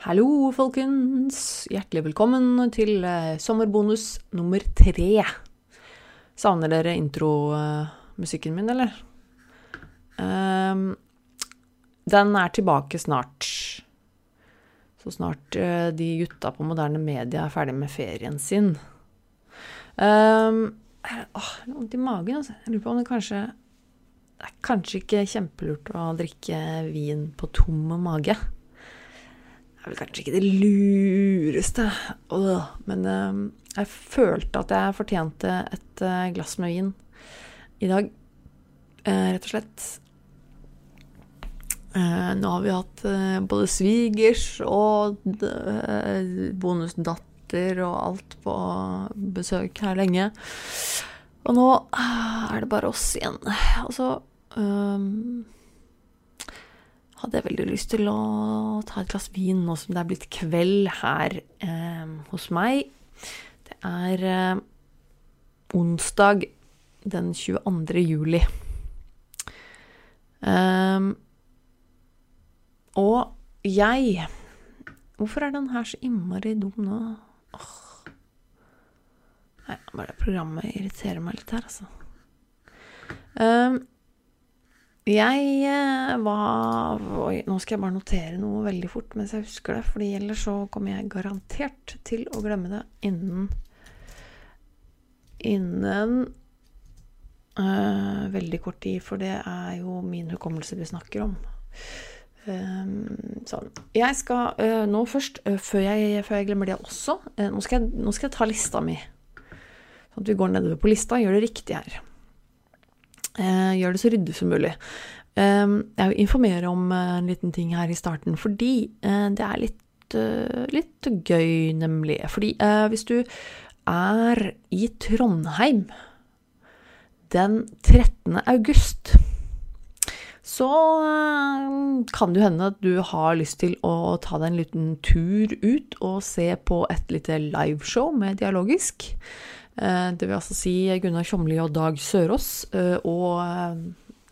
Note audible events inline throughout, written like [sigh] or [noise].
Hallo, folkens! Hjertelig velkommen til eh, sommerbonus nummer tre. Savner dere intromusikken min, eller? Um, den er tilbake snart. Så snart uh, de gutta på moderne media er ferdig med ferien sin. Um, åh, det vondt i magen, altså. Jeg lurer på om det kanskje Det er kanskje ikke kjempelurt å drikke vin på tom mage er vel kanskje ikke det lureste, men uh, jeg følte at jeg fortjente et uh, glass med vin i dag, uh, rett og slett. nå har vi hatt både svigers og bonusdatter og alt på besøk her lenge. Og nå er det bare oss igjen. Altså så hadde jeg veldig lyst til å ta et glass vin nå som det er blitt kveld her eh, hos meg. Det er eh, onsdag den 22. juli. Um, og jeg Hvorfor er den her så innmari dum nå? Åh. Nei, bare programmet irriterer meg litt her, altså. Um, jeg eh, var Oi, nå skal jeg bare notere noe veldig fort mens jeg husker det, fordi ellers så kommer jeg garantert til å glemme det innen Innen uh, veldig kort tid, for det er jo min hukommelse vi snakker om. Um, sånn. Jeg skal uh, nå først, uh, før, jeg, før, jeg, glemmer det også nå skal, jeg, nå, skal jeg, ta lista mi. Sånn at vi går nedover på lista og gjør det riktig her. Eh, gjør det så ryddig som mulig. Ehm, jeg vil informere om eh, en liten ting her i starten, fordi eh, det er litt, litt gøy, nemlig. Fordi hvis du er i Trondheim den 13. august så kan det hende at du har lyst til å ta deg en liten tur ut og se på et lite liveshow med Dialogisk. Eh, det vil altså si Gunnar Tjomli og Dag Sørås eh, og eh,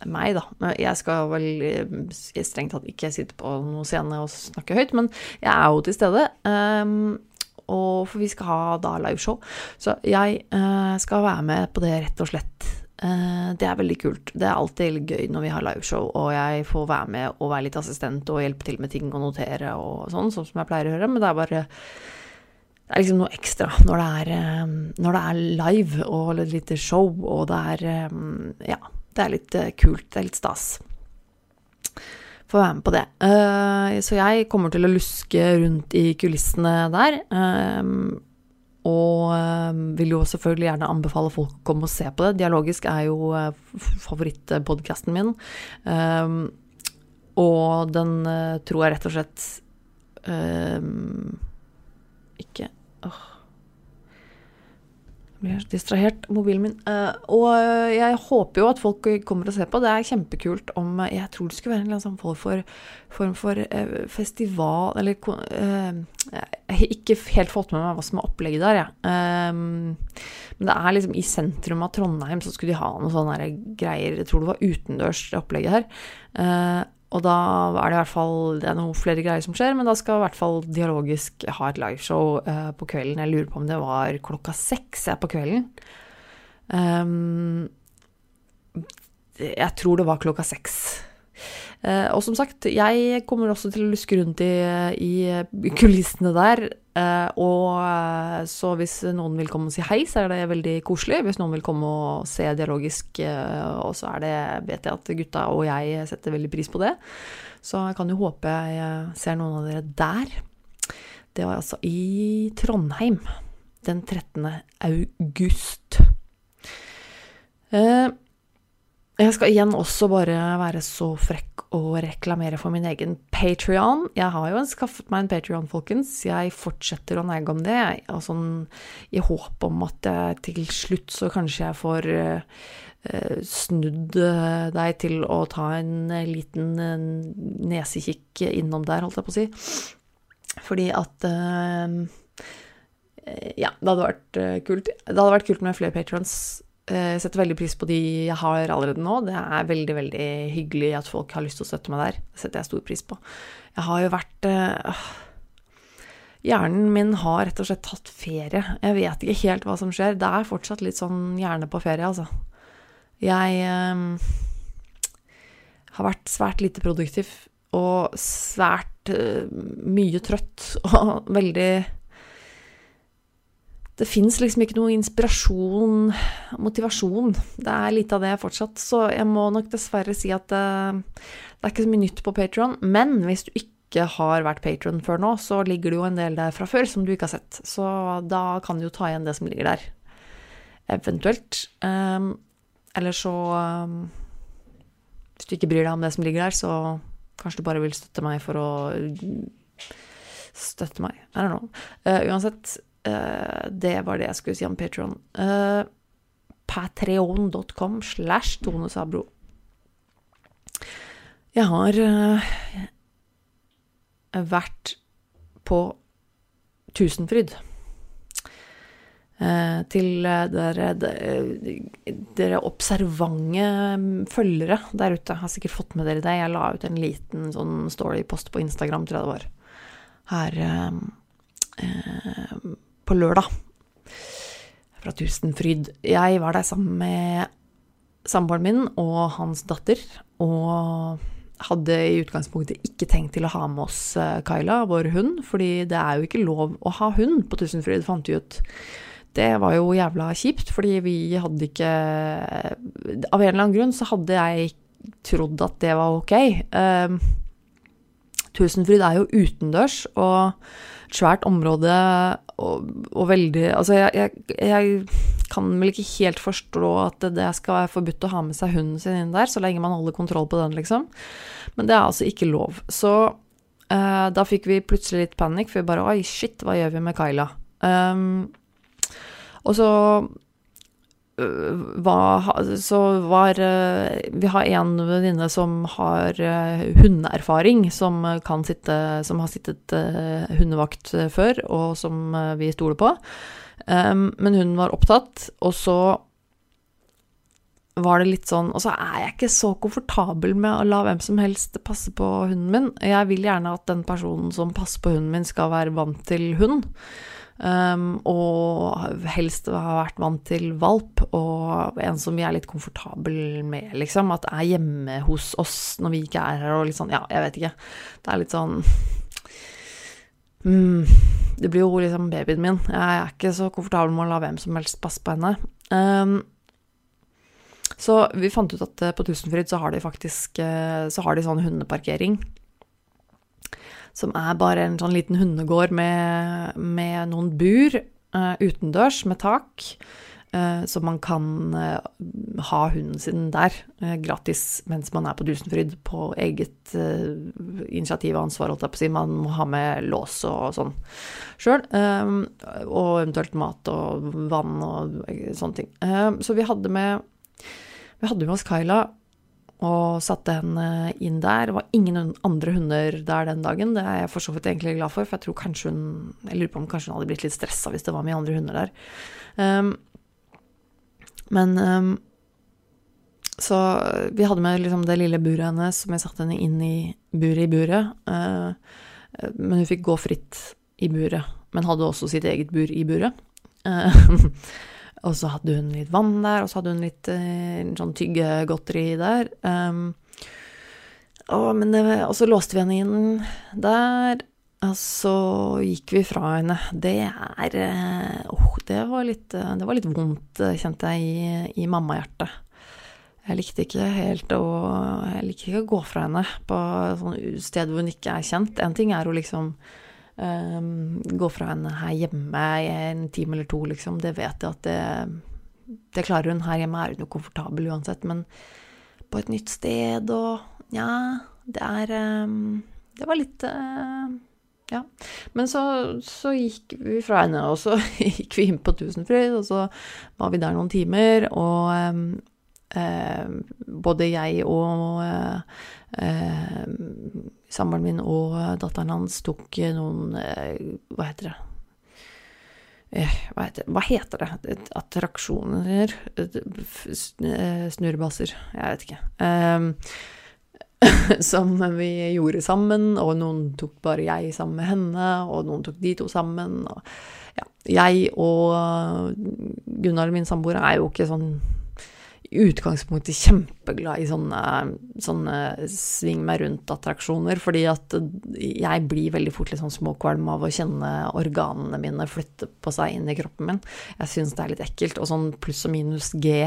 meg, da. Jeg skal vel strengt tatt ikke sitte på noen scene og snakke høyt, men jeg er jo til stede. Og for vi skal ha da liveshow. Så jeg skal være med på det, rett og slett. Det er veldig kult. Det er alltid gøy når vi har liveshow, og jeg får være med og være litt assistent og hjelpe til med ting og notere og sånn, sånn som jeg pleier å gjøre. Men det er bare det er liksom noe ekstra når det er, eh, når det er live og et lite show, og det er eh, Ja, det er litt eh, kult. Det er litt stas. Få være med på det. Så jeg kommer til å luske rundt i kulissene der. Og vil jo selvfølgelig gjerne anbefale folk å komme og se på det. Dialogisk er jo favorittpodkasten min. Og den tror jeg rett og slett ikke Åh. Jeg blir distrahert. Mobilen min. Uh, og jeg håper jo at folk kommer og ser på. Det er kjempekult om Jeg tror det skulle være en sånn form for, form for festival Eller Jeg har ikke helt fått med meg hva som er opplegget der, jeg. Men det er liksom i sentrum av Trondheim så skulle de ha noen sånne greier. Jeg tror det var utendørs, det opplegget her. Og da er det i hvert fall Det er noen flere greier som skjer, men da skal i hvert fall Dialogisk ha et liveshow uh, på kvelden. Jeg lurer på om det var klokka seks på kvelden. Um, jeg tror det var klokka seks. Uh, og som sagt, jeg kommer også til å luske rundt i, i kulissene der. Uh, og så hvis noen vil komme og si hei, så er det veldig koselig. Hvis noen vil komme og se dialogisk, uh, og så er det, vet jeg at gutta og jeg setter veldig pris på det. Så jeg kan jo håpe jeg ser noen av dere der. Det var altså i Trondheim den 13. august. Uh, jeg skal igjen også bare være så frekk og reklamere for min egen Patrion. Jeg har jo skaffet meg en Patrion, folkens. Jeg fortsetter å negge om det, Jeg, sånn i håp om at jeg til slutt så kanskje jeg får uh, snudd uh, deg til å ta en uh, liten nesekikk innom der, holdt jeg på å si. Fordi at Ja, det hadde vært kult. Det hadde vært kult med flere patrions Eh, jeg setter veldig pris på de jeg har allerede nå. Det er veldig veldig hyggelig at folk har lyst til å støtte meg der. Det setter jeg stor pris på. Jeg har jo vært øh, Hjernen min har rett og slett tatt ferie. Jeg vet ikke helt hva som skjer. Det er fortsatt litt sånn hjerne på ferie, altså. Jeg øh, har vært svært lite produktiv og svært øh, mye trøtt og [laughs] veldig Det fins liksom ikke noe inspirasjon, motivasjon. Det er lite av det fortsatt. Så jeg må nok dessverre si at det, det er ikke så mye nytt på Patron. Men hvis du ikke har vært patron før nå, så ligger det jo en del der fra før som du ikke har sett. Så da kan du jo ta igjen det som ligger der. Eventuelt. Um, eller så um, Hvis du ikke bryr deg om det som ligger der, så kanskje du bare vil støtte meg for å Støtte meg. I don't. Uh, uansett, uh, det var det jeg skulle si om Patron. Uh, Patreon.com slash Tone Sabro. Jeg har vært på Tusenfryd. Eh, til dere, dere observante følgere der ute. Har sikkert fått med dere det. Jeg la ut en liten sånn story-post på Instagram, tror jeg det var, her eh, på lørdag. Fra Tusenfryd. Jeg var der sammen med samboeren min og hans datter. Og hadde i utgangspunktet ikke tenkt til å ha med oss Kyla, vår hund, fordi det er jo ikke lov å ha hund på Tusenfryd, fant vi ut. Det var jo jævla kjipt, fordi vi hadde ikke Av en eller annen grunn så hadde jeg trodd at det var ok. Uh, Tusenfryd er jo utendørs og et svært område og, og veldig Altså, jeg, jeg, jeg, kan vel ikke helt forstå at det, skal være forbudt å ha med seg hunden sin inn der, så lenge man holder kontroll på den, liksom. Men det er altså ikke lov. Så uh, da fikk vi plutselig litt panikk, for vi bare Oi, shit, hva gjør vi med Kyla? Um, og så øh, var, så var øh, Vi har en venninne som har øh, hundeerfaring, som, kan sitte, som har sittet hundevakt før, og som vi stoler på. Men hun var opptatt, og så var det litt sånn Og så er jeg ikke så komfortabel med å la hvem som helst passe på hunden min. Jeg vil gjerne at den personen som passer på hunden min, skal være vant til hund. Um, og helst ha vært vant til valp, og en som vi er litt komfortabel med, liksom. At er hjemme hos oss når vi ikke er her, og litt sånn Ja, jeg vet ikke. Det er litt sånn mm, Det blir jo liksom babyen min. Jeg er ikke så komfortabel med å la hvem som helst passe på henne. Um, så vi fant ut at på Tusenfryd så har de faktisk eh, så har de sånn hundeparkering som er bare en sånn liten hundegård med, med noen bur uh, utendørs med tak. Uh, så man kan uh, ha hunden sin der gratis mens man er på Dusenfryd, på eget initiativ og ansvar, holdt jeg på å si. Man må ha med lås og sånn sjøl. og eventuelt mat og vann og sånne ting. så vi hadde med vi hadde med oss Kyla og satte henne inn der. Det var ingen andre hunder der den dagen. Det er jeg for så vidt egentlig glad for, for jeg tror kanskje hun Jeg lurer på om kanskje hun hadde blitt litt stressa hvis det var mye andre hunder der. Um, men um, Så vi hadde med liksom det lille buret hennes, som jeg satte henne inn i buret i buret. Uh, men hun fikk gå fritt i buret, men hadde også sitt eget bur i buret. Uh, [laughs] Og så hadde hun litt vann der, og så hadde hun litt eh, sånn tyggegodteri der. Um, og, det, og, så låste vi henne inn der, og så gikk vi fra henne. Det er oh, det, var litt, det var litt vondt, kjente jeg, i, i mammahjertet. Jeg likte ikke helt å Jeg liker ikke å gå fra henne på et sted hvor hun ikke er kjent. En ting er å liksom Um, gå fra henne her hjemme i en time eller to, liksom. Det vet jeg at det, det klarer hun. Her hjemme er hun jo komfortabel uansett. Men på et nytt sted og Ja, det er um, Det var litt uh, ja. Men så, så, gikk vi fra henne, og så [laughs] gikk vi inn på Tusenfryd, og så var vi der noen timer, og um, eh, både jeg og eh, samboeren min og datteren hans tok noen eh, Hva heter det? Eh, hva heter, hva heter, det? Attraksjoner? Eh, snurrebasser? Jeg vet ikke. Um, [laughs] som vi gjorde sammen, og noen tok bare jeg sammen med henne, og noen tok de to sammen. Og, ja, jeg og Gunnar, min samboer, er jo ikke sånn i utgangspunktet kjempeglad i sånne, sånne sving meg rundt-attraksjoner, fordi at jeg blir veldig fort litt sånn småkvalm av å kjenne organene mine flytte på seg inn i kroppen min. Jeg syns det er litt ekkelt. Og sånn pluss og minus G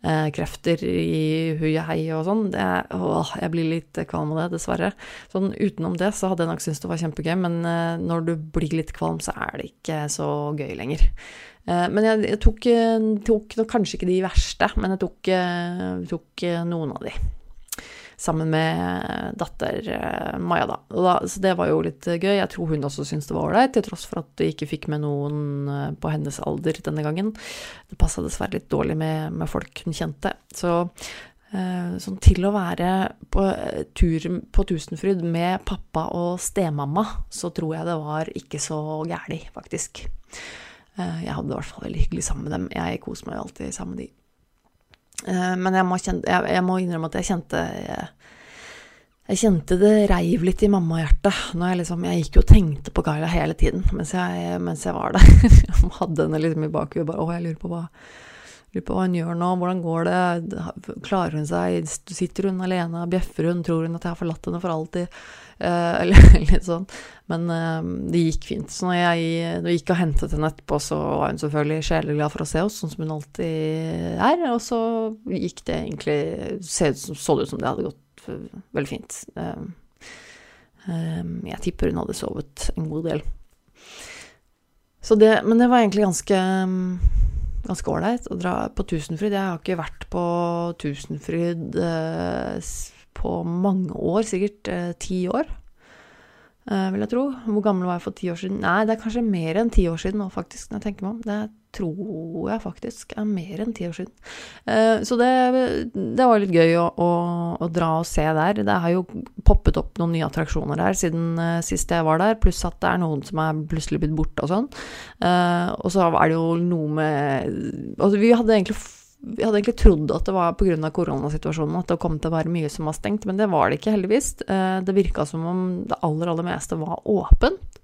krefter i hui og hei og sånn. jeg blir litt kvalm av det, dessverre. Sånn utenom det så hadde jeg nok syntes det var kjempegøy, men eh, når du blir litt kvalm, så er det ikke så gøy lenger. Eh, men jeg, jeg tok, tok, kanskje ikke de verste, men jeg tok, tok noen av de sammen med datter eh, Maja, da. da. Så det var jo litt eh, gøy. Jeg tror hun også syntes det var ålreit, til tross for at de ikke fikk med noen eh, på hennes alder denne gangen. Det passa dessverre litt dårlig med, med, folk hun kjente. Så sånn til å være på tur på Tusenfryd med pappa og stemamma, så tror jeg det var ikke så gæli, faktisk. Jeg hadde det i hvert fall veldig hyggelig sammen med dem. Jeg koser meg alltid sammen med de. Eh, men jeg må, kjente, jeg, jeg må, innrømme at jeg kjente jeg, jeg kjente det reiv litt i mammahjertet. Når jeg liksom Jeg gikk jo og tenkte på Gaila hele tiden mens jeg, mens var der. [laughs] jeg hadde henne liksom i bakhuet bare Å, jeg lurer på hva lurer på hva hun gjør nå, hvordan går det, klarer hun seg, sitter hun alene, bjeffer hun, tror hun at jeg har forlatt henne for alltid? Eh, [laughs] eller litt sånn. Men eh, det gikk fint. Så når jeg, når jeg gikk og hentet henne etterpå, så var hun selvfølgelig sjeleglad for å se oss, sånn som hun alltid er. Og så gikk det egentlig Så det ut som det hadde gått veldig fint. Eh, jeg tipper hun hadde sovet en god del. Så det, men det var egentlig ganske ganske ålreit å dra på Tusenfryd. Jeg har ikke vært på Tusenfryd eh, på mange år, sikkert eh, ti år, vil jeg tro. Hvor gammel var jeg for ti år siden? Nei, det er kanskje mer enn ti år siden nå, faktisk, når jeg tenker meg om. Det tror jeg faktisk er mer enn ti år siden. Eh, så det, det, var litt gøy å, å, å, dra og se der. Det har jo poppet opp noen nye attraksjoner der siden uh, sist jeg var der, pluss at det er noen som er plutselig blitt borte og sånn. Og så er det jo noe med Altså, vi hadde egentlig vi hadde egentlig trodd at det var pga. koronasituasjonen at det kom til å være mye som var stengt, men det var det ikke, heldigvis. Det virka som om det aller, aller meste var åpent.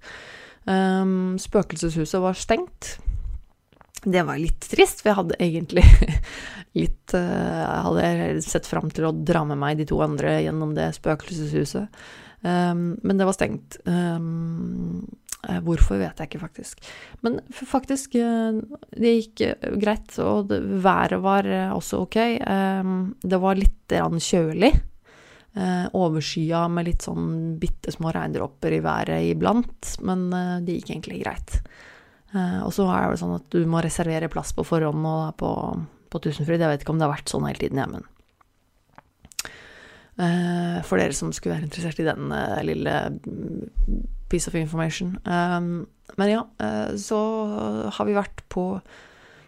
Spøkelseshuset var stengt. Det var litt trist, for jeg hadde egentlig [laughs] litt Jeg Hadde sett fram til å dra med meg de to andre gjennom det spøkelseshuset. Um, men det var stengt. Um, hvorfor vet jeg ikke, faktisk. Men faktisk, uh, det gikk greit, og været var også ok. Um, det var litt kjølig. Overskya med litt sånn bitte små regndråper i været iblant, men det gikk egentlig greit. Eh, og så er det sånn at du må reservere plass på forhånd og på, på Tusenfryd. Jeg vet ikke om det har vært sånn hele tiden, jeg, uh, For dere som skulle være interessert i den uh, lille mm, piece of information. Um, men ja, uh, så har vi vært på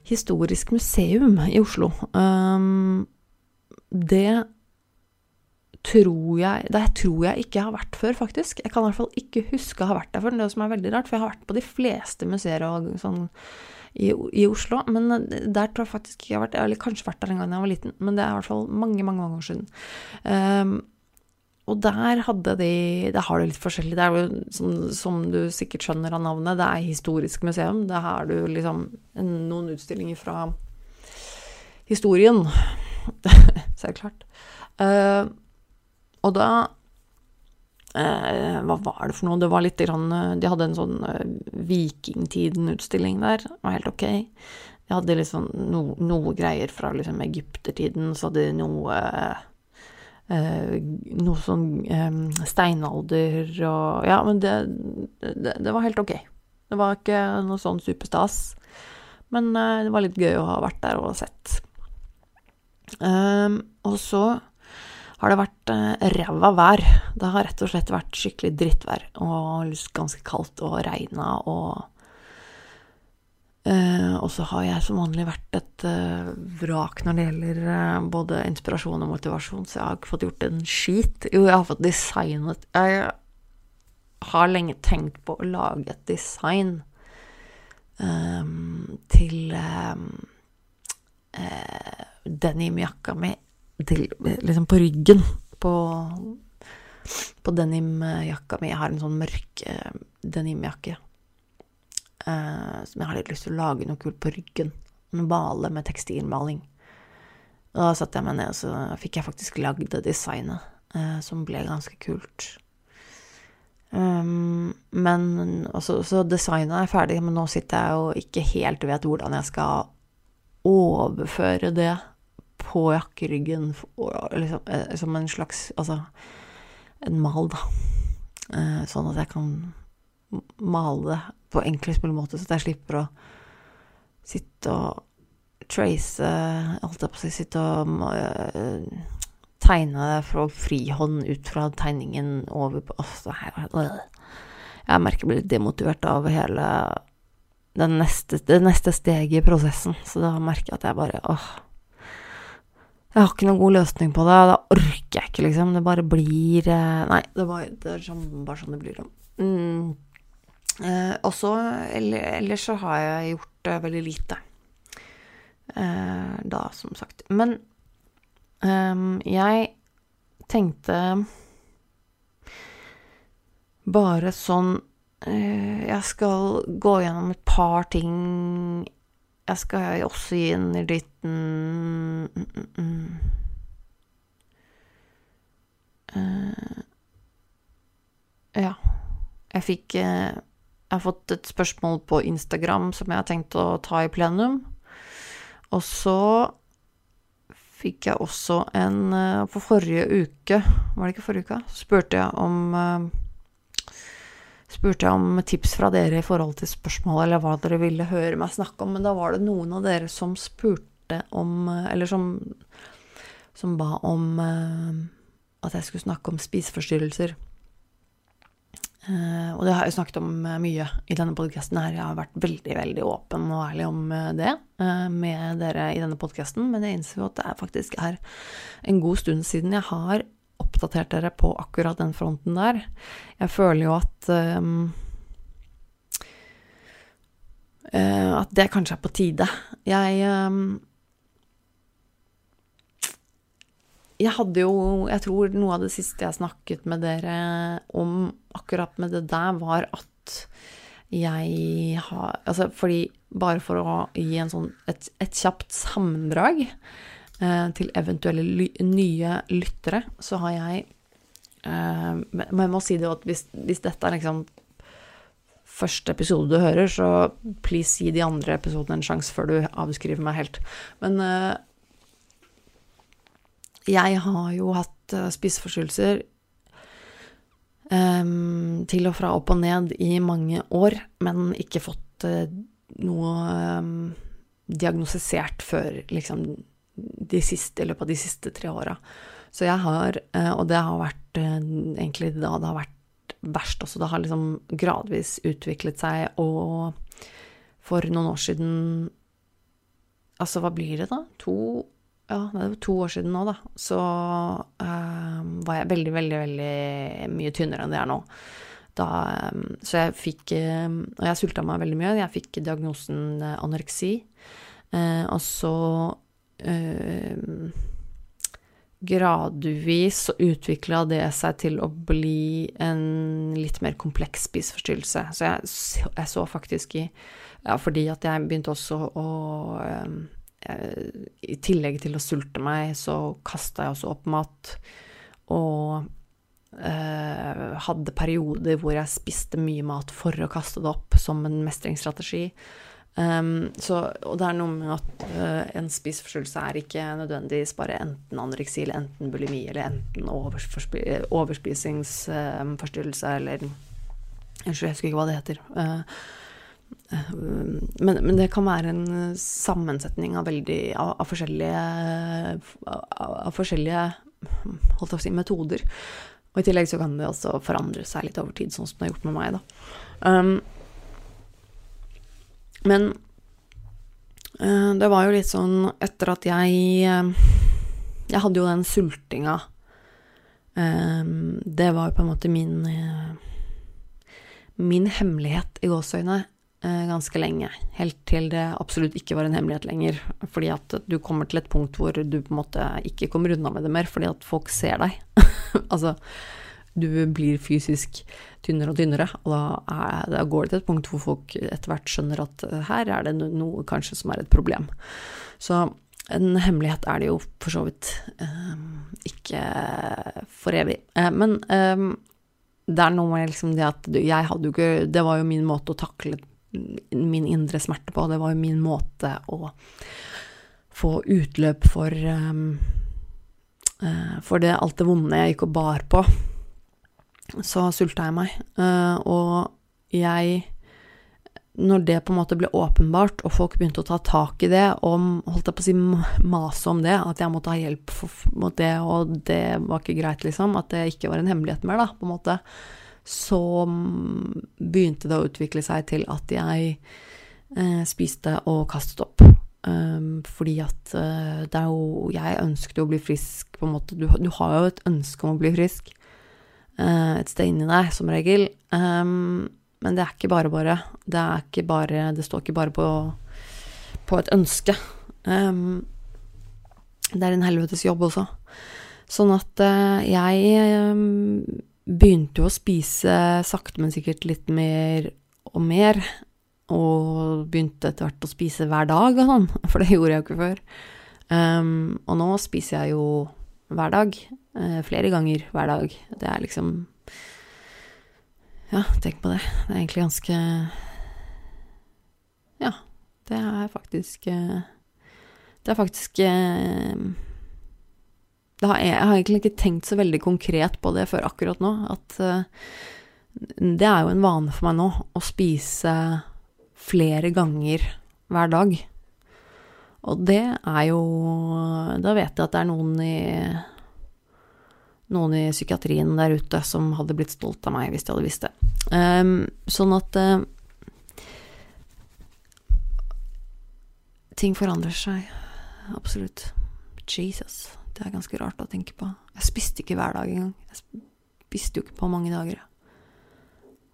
Historisk museum i Oslo. Um, det tror jeg Det tror jeg ikke har vært før, faktisk. Jeg kan i hvert fall ikke huske å ha vært der før, det som er veldig rart, for jeg har vært på de fleste museer og sånn i, i, Oslo, men der tror jeg faktisk ikke jeg har vært Eller kanskje vært der en gang da jeg var liten, men det er i hvert fall mange, mange, mange år siden. Um, og der hadde de Der har du litt forskjellig. Det er jo som, som, du sikkert skjønner av navnet, det er historisk museum. Der har du liksom noen utstillinger fra historien. [laughs] Så er det klart. Uh, og da eh, Hva var det for noe? Det var litt grann De hadde en sånn eh, Vikingtiden-utstilling der. Det var helt ok. De hadde liksom no, noe greier fra liksom egyptertiden, så hadde de noe eh, Noe sånn eh, steinalder og Ja, men det, det, det, var helt ok. Det var ikke noe sånn superstas. Men eh, det var litt gøy å ha vært der og sett. Og så har det vært eh, ræva vær. Det har rett og slett vært skikkelig drittvær og ganske kaldt og regna og eh, Og så har jeg som vanlig vært et eh, vrak når det gjelder både inspirasjon og motivasjon, så jeg har ikke fått gjort en skit. Jo, jeg har fått designet Jeg har lenge tenkt på å lage et design um, til um, uh, denimjakka mi til, liksom på ryggen på, på denimjakka mi. Jeg har en sånn mørk eh, denimjakke eh, som jeg har litt lyst til å lage noe kult på ryggen. Male med tekstilmaling. Og da satte jeg meg ned, og så fikk jeg faktisk lagd det designet, eh, som ble ganske kult. Um, men også, Så designet er ferdig, men nå sitter jeg og ikke helt vet hvordan jeg skal overføre det på jakkeryggen liksom, eh, som en slags Altså en mal, da. Uh, sånn at jeg kan male det på enklest mulig måte, så at jeg slipper å sitte og trace Holdt jeg på å si Sitte og tegne det fra frihånd ut fra tegningen over på Jeg merker jeg blir litt demotivert av hele neste, det neste steget i prosessen. Så da merker jeg at jeg bare åh. Jeg har ikke noen god løsning på det. Da orker jeg ikke, liksom. Det bare blir eh, Nei, det, bare, det er sånn, bare sånn det blir. Mm. Eh, og så Ellers så har jeg gjort eh, veldig lite. Eh, da, som sagt. Men Um, jeg tenkte bare sånn uh, Jeg skal gå gjennom et par ting. Jeg skal også gi en liten. Uh, ja. Jeg fikk uh, Jeg har fått et spørsmål på Instagram som jeg har tenkt å ta i plenum. Og så fikk jeg også en uh, For forrige uke, var det ikke forrige uke, spurte jeg om eh, spurte jeg om tips fra dere i forhold til spørsmål eller hva dere ville høre meg snakke om. Men da var det noen av dere som spurte om eh, Eller som, som ba om at jeg skulle snakke om spiseforstyrrelser. Uh, og det har jeg snakket om uh, mye i denne podkasten her. Jeg har vært veldig, veldig åpen og ærlig om det med dere i denne podkasten, men jeg innser jo at det faktisk er en god stund siden jeg har oppdatert dere på akkurat den fronten der. Jeg føler jo at at det kanskje er på tide. Jeg jeg hadde jo Jeg tror noe av det siste jeg snakket med dere om akkurat med det der, var at jeg har Altså fordi Bare for å gi sånn, et, et kjapt sammendrag til eventuelle nye lyttere, så har jeg eh, Men jeg må si det jo at hvis, hvis dette er liksom første episode du hører, så please gi de andre episodene en sjanse før du avskriver meg helt. Men eh, jeg har jo hatt spiseforstyrrelser til og fra opp og ned i mange år, men ikke fått noe diagnostisert før liksom de siste, i løpet av de siste tre åra. Så jeg har, uh, og det har vært egentlig da det har vært verst også, det har liksom gradvis utviklet seg, og for noen år siden Altså, hva blir det da? To ja, det var to år siden nå, da, så uh, var jeg veldig, veldig, veldig mye tynnere enn det er nå. Da, så jeg fikk Og jeg sulta meg veldig mye. Jeg fikk diagnosen anoreksi. og så Gradvis så utvikla det seg til å bli en litt mer kompleks spiseforstyrrelse. Så jeg, jeg, så faktisk i Ja, fordi at jeg begynte også å um, i tillegg til å sulte meg, så kasta jeg også opp mat. Og eh, hadde perioder hvor jeg spiste mye mat for å kaste det opp, som en mestringsstrategi. Um, så, og det er noe med at uh, en spiseforstyrrelse er ikke nødvendigvis bare enten anoreksi eller enten bulimi eller enten overspisingsforstyrrelse uh, eller Unnskyld, jeg husker ikke hva det heter. Uh, men, men, det kan være en sammensetning av veldig av, av forskjellige av, av, forskjellige holdt jeg å si, metoder. Og i tillegg så kan det også forandre seg litt over tid, sånn som det har gjort med meg, da. Um, men uh, det var jo litt sånn etter at jeg uh, Jeg hadde jo den sultinga. Um, det var jo på en måte min Min hemmelighet i gåseøyne eh, ganske lenge. Helt til det absolutt ikke var en hemmelighet lenger. Fordi at du kommer til et punkt hvor du på en måte ikke kommer unna med det mer, fordi at folk ser deg. [laughs] altså, du blir fysisk tynnere og tynnere, og da, er, da, går det til et punkt hvor folk etter hvert skjønner at her er det noe kanskje som er et problem. Så en hemmelighet er det jo for så vidt um, ikke for evig. Uh, men um, det er noe med liksom det at jeg hadde jo ikke Det var jo min måte å takle min indre smerte på. Det var jo min måte å få utløp for um, uh, For det, alt det vonde jeg gikk og bar på. Så sulta jeg meg. Uh, og jeg Når det på en måte ble åpenbart, og folk begynte å ta tak i det, og holdt jeg på å si mase om det, at jeg måtte ha hjelp mot det, og det var ikke greit, liksom, at det ikke var en hemmelighet mer, da, på en måte, så begynte det å utvikle seg til at jeg eh, spiste og kastet opp. Um, fordi at uh, det er jo Jeg ønsket jo å bli frisk, på en måte. Du, du har jo et ønske om å bli frisk et sted inni deg, som regel. Um, men det er ikke bare bare. Det ikke bare Det står ikke bare på, på et ønske. Um, det er en helvetes jobb også. Sånn at uh, jeg begynte jo å spise sakte, men sikkert litt mer og mer. Og begynte etter hvert å spise hver dag og sånn, [laughs] for det gjorde jeg jo ikke før. Um, og nå spiser jeg jo hver dag. Uh, flere ganger hver dag. Det er liksom Ja, tenk på det. Det er egentlig ganske Ja, det er faktisk uh, Det er faktisk det har, jeg har egentlig ikke tenkt så veldig konkret på det før akkurat nå. At det er jo en vane for meg nå å spise flere ganger hver dag. Og det er jo Da vet jeg at det er noen i noen i psykiatrien der ute som hadde blitt stolt av meg hvis de hadde visst det. Um, sånn at uh, Ting forandrer seg. Absolutt. Jesus. Det er ganske rart å tenke på. Jeg spiste ikke hver dag engang. Jeg spiste jo ikke på mange dager.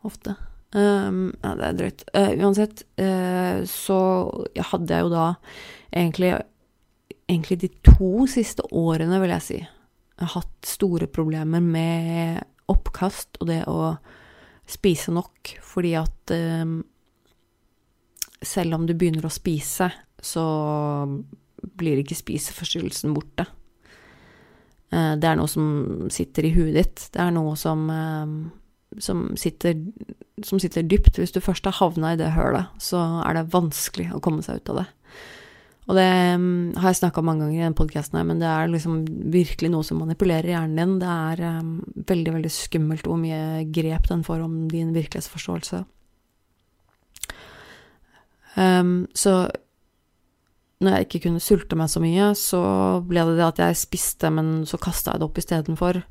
Ofte. Um, ja, det er drøyt. Uh, uansett, uh, så hadde jeg jo da egentlig, egentlig de to siste årene, vil jeg si, hatt store problemer med oppkast og det å spise nok, fordi at um, selv om du begynner å spise, så blir ikke spiseforstyrrelsen borte. Eh, det er noe som sitter i huet ditt. Det er noe som, eh, som, sitter, som sitter dypt. Hvis du først har havna i det hølet, så er det vanskelig å komme seg ut av det. Og det um, har jeg snakka om mange ganger i den podkasten her, men det er liksom virkelig noe som manipulerer hjernen din. Det er um, veldig, veldig skummelt hvor mye grep den får om din virkelighetsforståelse. Um, så når jeg ikke kunne sulte meg så mye, så ble det det at jeg spiste, men så kasta jeg det opp istedenfor.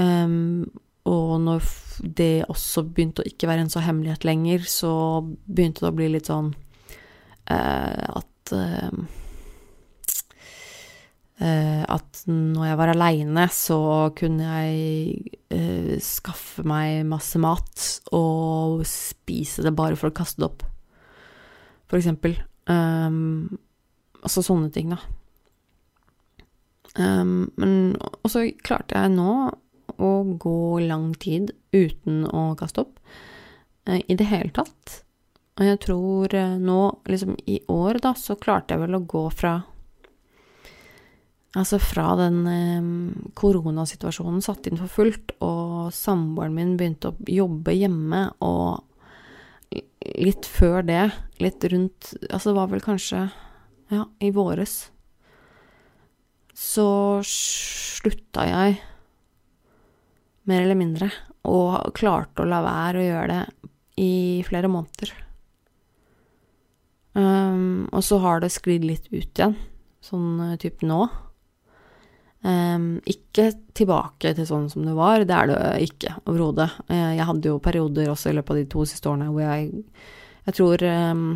Um, og når det også begynte å ikke være en så hemmelighet lenger, så begynte det å bli litt sånn uh, at uh, uh, At når jeg var aleine, så kunne jeg skaffe meg masse mat og spise det bare for å kaste det opp, for eksempel. Um, altså sånne ting, da. Um, men også klarte jeg nå å gå lang tid uten å kaste opp. I det hele tatt. Og jeg tror uh, nå, liksom i år, da, så klarte jeg vel å gå fra Altså fra den eh, koronasituasjonen satt inn for fullt, og samboeren min begynte å jobbe hjemme, og litt før det, litt rundt Altså det var vel kanskje ja, i våres, så slutta jeg mer eller mindre, og klarte å la være å gjøre det i flere måneder. Um, og så har det sklidd litt ut igjen, sånn uh, typ nå. Um, ikke tilbake til sånn som det var, det er det ikke overhodet. Uh, jeg hadde jo perioder også i løpet av de to siste årene hvor jeg Jeg tror um,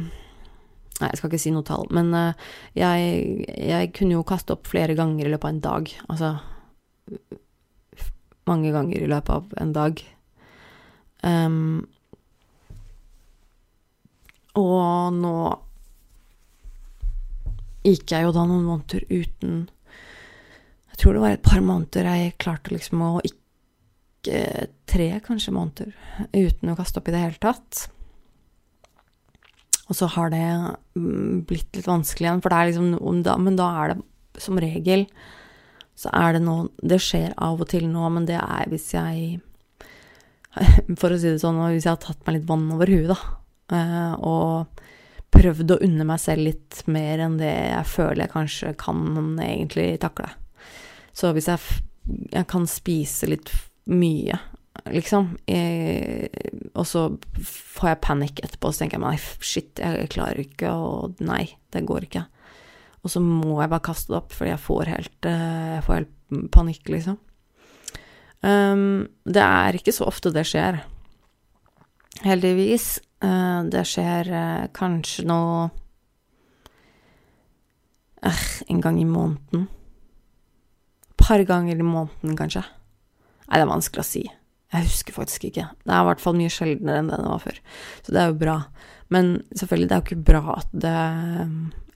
Nei, jeg skal ikke si noe tall, men uh, jeg, jeg, kunne jo kaste opp flere ganger i løpet av en dag. Altså mange ganger i løpet av en dag. Um, Og nå gikk jeg jo da noen måneder uten Jeg tror det var et par måneder jeg klarte liksom å ikke Tre, kanskje, måneder uten å kaste opp i det hele tatt. Og så har det mm, blitt litt vanskelig igjen, for det er liksom Men da er det som regel så er det noe Det skjer av og til nå, men det er hvis jeg [laughs] For å si det sånn, hvis jeg har tatt meg litt vann over huet, da, eh, og prøvd å unne meg selv litt mer enn det jeg føler jeg kanskje kan egentlig takle. Så hvis jeg, jeg kan spise litt mye, liksom, jeg, og så får jeg panikk etterpå, så tenker jeg meg shit, jeg klarer ikke, og nei, det går ikke. Og så må jeg bare kaste det opp, fordi jeg får helt, eh, jeg får helt panikk, liksom. Um, det er ikke så ofte det skjer. Heldigvis. Uh, det skjer uh, kanskje nå uh, En gang i måneden. Par ganger i måneden, kanskje. Nei, det er vanskelig å si. Jeg husker faktisk ikke. Det er i hvert fall mye sjeldnere enn det det var før. Så det er jo bra. Men selvfølgelig, det er jo ikke bra at det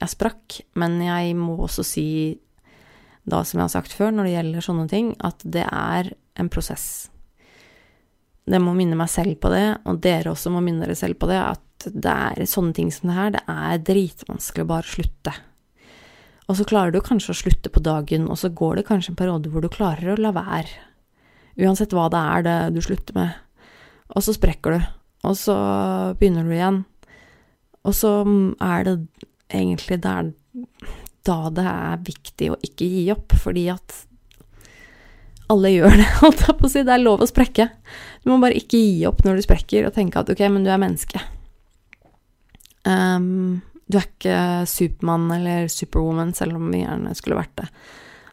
jeg sprakk. Men jeg må også si da, som jeg har sagt før, når det gjelder sånne ting, at det er en prosess. Det må minne meg selv på det, og dere også må minne dere selv på det, at det er sånne ting som det her, det er dritvanskelig å bare slutte. Og så klarer du kanskje å slutte på dagen, og så går det kanskje en periode hvor du klarer å la være. Uansett hva det er det du slutter med. Og så sprekker du, og så begynner du igjen. Og så er det egentlig der da det er viktig å ikke gi opp, fordi at alle gjør det, [laughs] holdt jeg på å si. Det er lov å sprekke. Du må bare ikke gi opp når du sprekker, og tenke at ok, men du er menneske. Um, du er ikke Supermann eller Superwoman, selv om vi gjerne skulle vært det.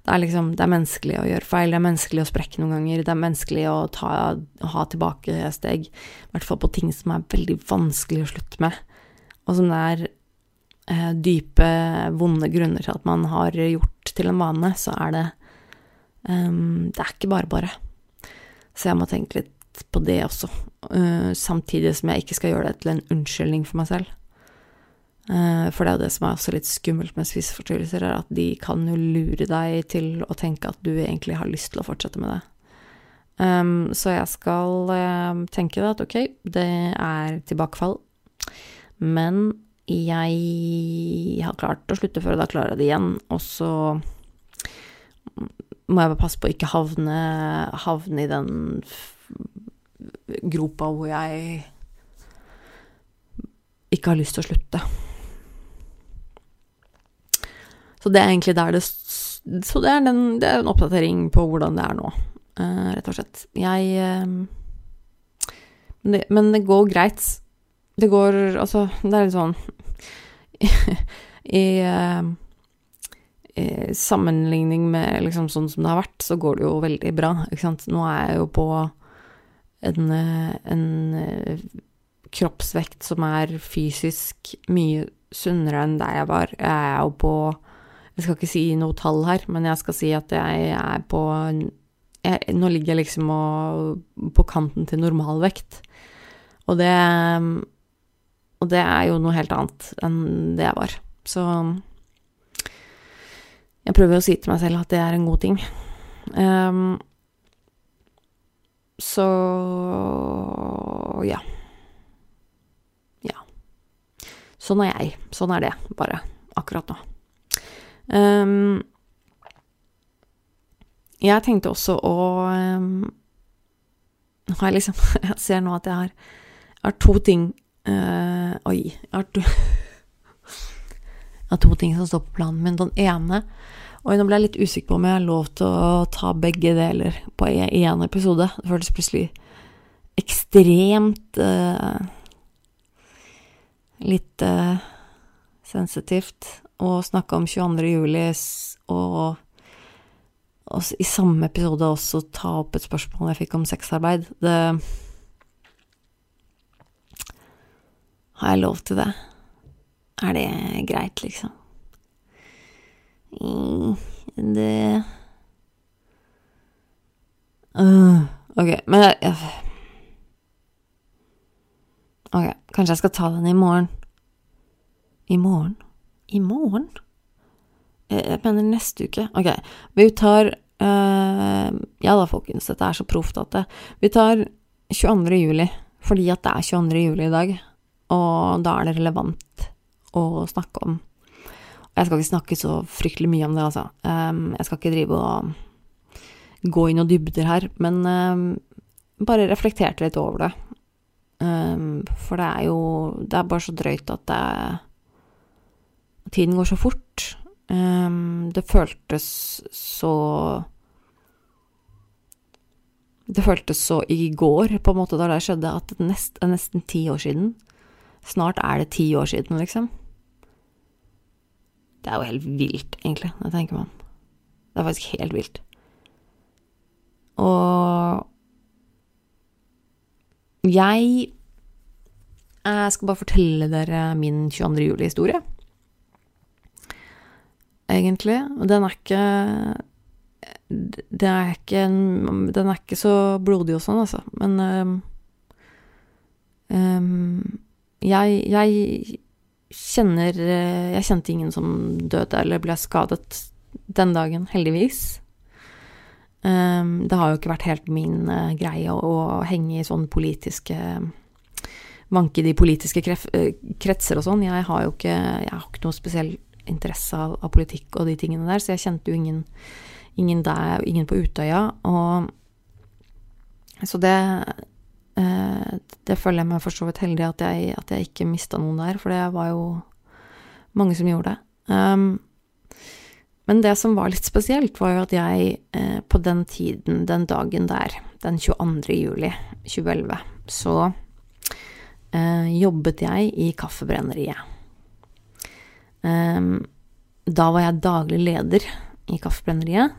Det er liksom, det er menneskelig å gjøre feil, det er menneskelig å sprekke noen ganger, det er menneskelig å ta, ha tilbakesteg, i hvert fall på ting som er veldig vanskelig å slutte med, og som det er eh, dype, vonde grunner til at man har gjort til en vane, så er det um, Det er ikke bare bare. Så jeg må tenke litt på det også, uh, samtidig som jeg ikke skal gjøre det til en unnskyldning for meg selv. Uh, for det er jo det som er også litt skummelt med spiseforstyrrelser, er at de kan jo lure deg til å tenke at du egentlig har lyst til å fortsette med det. Um, så jeg skal uh, tenke at ok, det er tilbakefall, men jeg har klart å slutte før, og da klarer jeg det igjen. Og så må jeg bare passe på å ikke havne, havne i den gropa hvor jeg ikke har lyst til å slutte. Så det er egentlig der det Så det er, den, det er en oppdatering på hvordan det er nå, uh, rett og slett. Jeg uh, det, men det går greit. Det går Altså, det er litt sånn [laughs] I, uh, I, sammenligning med liksom sånn som det har vært, så går det jo veldig bra, ikke sant. Nå er jeg jo på en, en kroppsvekt som er fysisk mye sunnere enn der jeg var. Jeg er jo på Jeg skal ikke si noe tall her, men jeg skal si at jeg er på jeg, Nå ligger jeg liksom på kanten til normalvekt. Og det og det er jo noe helt annet enn det jeg var. Så jeg prøver å si til meg selv at det er en god ting. Um, så ja. Ja. Sånn er jeg. Sånn er det, bare. Akkurat nå. Um, jeg tenkte også å um, Har jeg liksom [laughs] Jeg ser nå at jeg har, jeg har to ting Uh, oi, jeg har, to, [laughs] jeg er to ting som står på planen min. Den ene Oi, nå ble jeg litt usikker på om jeg har lov til å ta begge deler på én episode. Det føltes plutselig ekstremt uh, Litt uh, sensitivt å snakke om 22. juli og, og i samme episode også ta opp et spørsmål jeg fikk om sexarbeid. Det Har jeg lov til det? Er det greit, liksom? Det uh, Ok, men jeg, Ok, kanskje jeg skal ta den i morgen. I morgen? I morgen? Jeg mener neste uke. Ok, vi tar uh, Ja da, folkens, dette er så proft at det Vi tar 22. juli, fordi at det er 22. juli i dag, og da er det relevant å snakke om. Jeg skal ikke snakke så fryktelig mye om det, altså. Um, jeg skal ikke drive og gå inn og dybder her, men um, bare reflekterte litt over det. Um, for det er jo Det er bare så drøyt at det Tiden går så fort. Det føltes så Det føltes så i går, på en måte, da det skjedde, at det er nesten ti år siden. Snart er det ti år siden, liksom. Det er jo helt vilt, egentlig, det tenker man. Det er faktisk helt vilt. Og jeg Jeg skal bare fortelle dere min 22. juli-historie egentlig. Og den er ikke det er ikke Den er ikke så blodig og sånn, altså. Men um, um, jeg, jeg kjenner Jeg kjente ingen som døde eller ble skadet den dagen, heldigvis. Um, det har jo ikke vært helt min uh, greie å, å, henge i sånn politiske Vanke de politiske kref, kretser og sånn. Jeg har jo ikke Jeg har ikke noe spesiell interesse av, av, politikk og de tingene der, så jeg kjente jo ingen, ingen der, ingen på Utøya. Og så det eh, Det føler jeg meg for så vidt heldig at jeg, at jeg ikke mista noen der, for det var jo mange som gjorde det. Um, men det som var litt spesielt, var jo at jeg eh, på den tiden, den dagen der, den 22. juli 2011, så eh, jobbet jeg i Kaffebrenneriet. Um, da var jeg daglig leder i Kaffebrenneriet,